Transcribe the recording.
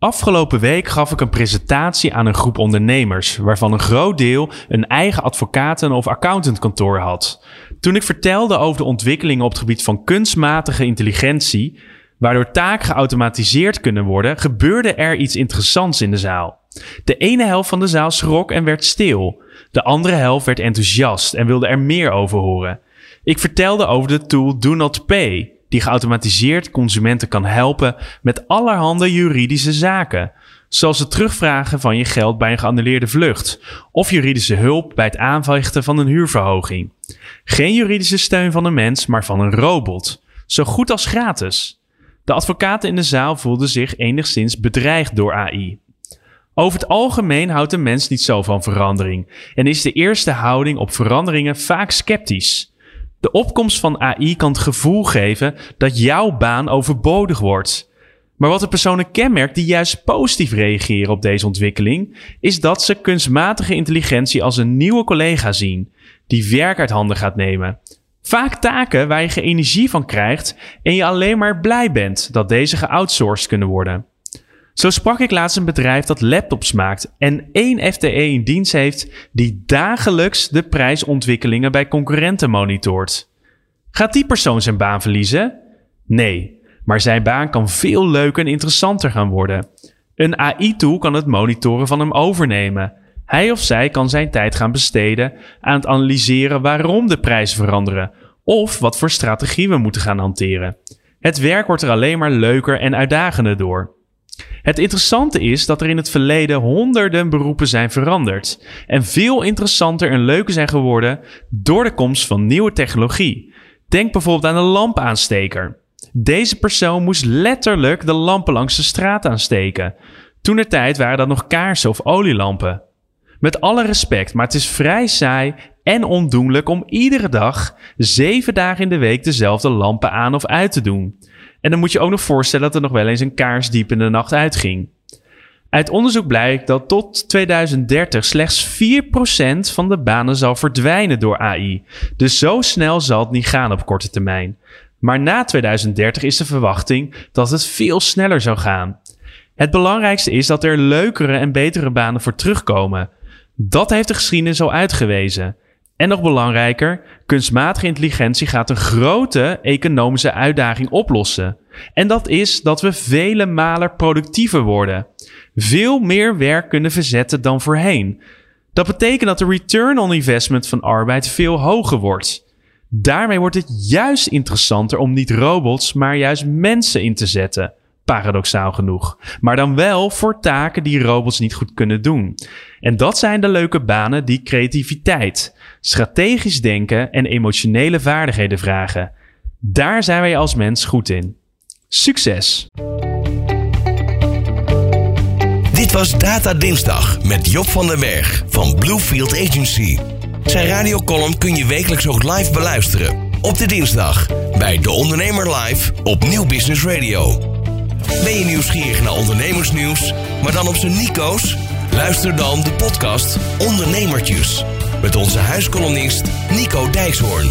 Afgelopen week gaf ik een presentatie aan een groep ondernemers, waarvan een groot deel een eigen advocaten- of accountantkantoor had. Toen ik vertelde over de ontwikkelingen op het gebied van kunstmatige intelligentie, waardoor taken geautomatiseerd kunnen worden, gebeurde er iets interessants in de zaal. De ene helft van de zaal schrok en werd stil. De andere helft werd enthousiast en wilde er meer over horen. Ik vertelde over de tool Do Not Pay, die geautomatiseerd consumenten kan helpen met allerhande juridische zaken. Zoals het terugvragen van je geld bij een geannuleerde vlucht of juridische hulp bij het aanvechten van een huurverhoging. Geen juridische steun van een mens, maar van een robot. Zo goed als gratis. De advocaten in de zaal voelden zich enigszins bedreigd door AI. Over het algemeen houdt een mens niet zo van verandering en is de eerste houding op veranderingen vaak sceptisch. De opkomst van AI kan het gevoel geven dat jouw baan overbodig wordt. Maar wat de personen kenmerkt die juist positief reageren op deze ontwikkeling, is dat ze kunstmatige intelligentie als een nieuwe collega zien, die werk uit handen gaat nemen. Vaak taken waar je geen energie van krijgt en je alleen maar blij bent dat deze geoutsourced kunnen worden. Zo sprak ik laatst een bedrijf dat laptops maakt en één FTE in dienst heeft die dagelijks de prijsontwikkelingen bij concurrenten monitort. Gaat die persoon zijn baan verliezen? Nee, maar zijn baan kan veel leuker en interessanter gaan worden. Een AI-tool kan het monitoren van hem overnemen. Hij of zij kan zijn tijd gaan besteden aan het analyseren waarom de prijzen veranderen of wat voor strategie we moeten gaan hanteren. Het werk wordt er alleen maar leuker en uitdagender door. Het interessante is dat er in het verleden honderden beroepen zijn veranderd en veel interessanter en leuker zijn geworden door de komst van nieuwe technologie. Denk bijvoorbeeld aan de lampaansteker. Deze persoon moest letterlijk de lampen langs de straat aansteken. Toen er tijd waren dat nog kaarsen of olielampen. Met alle respect, maar het is vrij saai en ondoenlijk om iedere dag, zeven dagen in de week, dezelfde lampen aan of uit te doen. En dan moet je ook nog voorstellen dat er nog wel eens een kaars diep in de nacht uitging. Uit onderzoek blijkt dat tot 2030 slechts 4% van de banen zal verdwijnen door AI. Dus zo snel zal het niet gaan op korte termijn. Maar na 2030 is de verwachting dat het veel sneller zou gaan. Het belangrijkste is dat er leukere en betere banen voor terugkomen. Dat heeft de geschiedenis al uitgewezen. En nog belangrijker, kunstmatige intelligentie gaat een grote economische uitdaging oplossen. En dat is dat we vele malen productiever worden. Veel meer werk kunnen verzetten dan voorheen. Dat betekent dat de return on investment van arbeid veel hoger wordt. Daarmee wordt het juist interessanter om niet robots, maar juist mensen in te zetten. Paradoxaal genoeg. Maar dan wel voor taken die robots niet goed kunnen doen. En dat zijn de leuke banen die creativiteit, strategisch denken en emotionele vaardigheden vragen. Daar zijn wij als mens goed in. Succes! Dit was Data Dinsdag met Job van den Berg van Bluefield Agency. Zijn radiocolumn kun je wekelijks ook live beluisteren. Op de dinsdag bij De Ondernemer Live op Nieuw Business Radio. Ben je nieuwsgierig naar ondernemersnieuws, maar dan op zijn Nico's? Luister dan de podcast Ondernemertjes. Met onze huiskolonist Nico Dijkshoorn.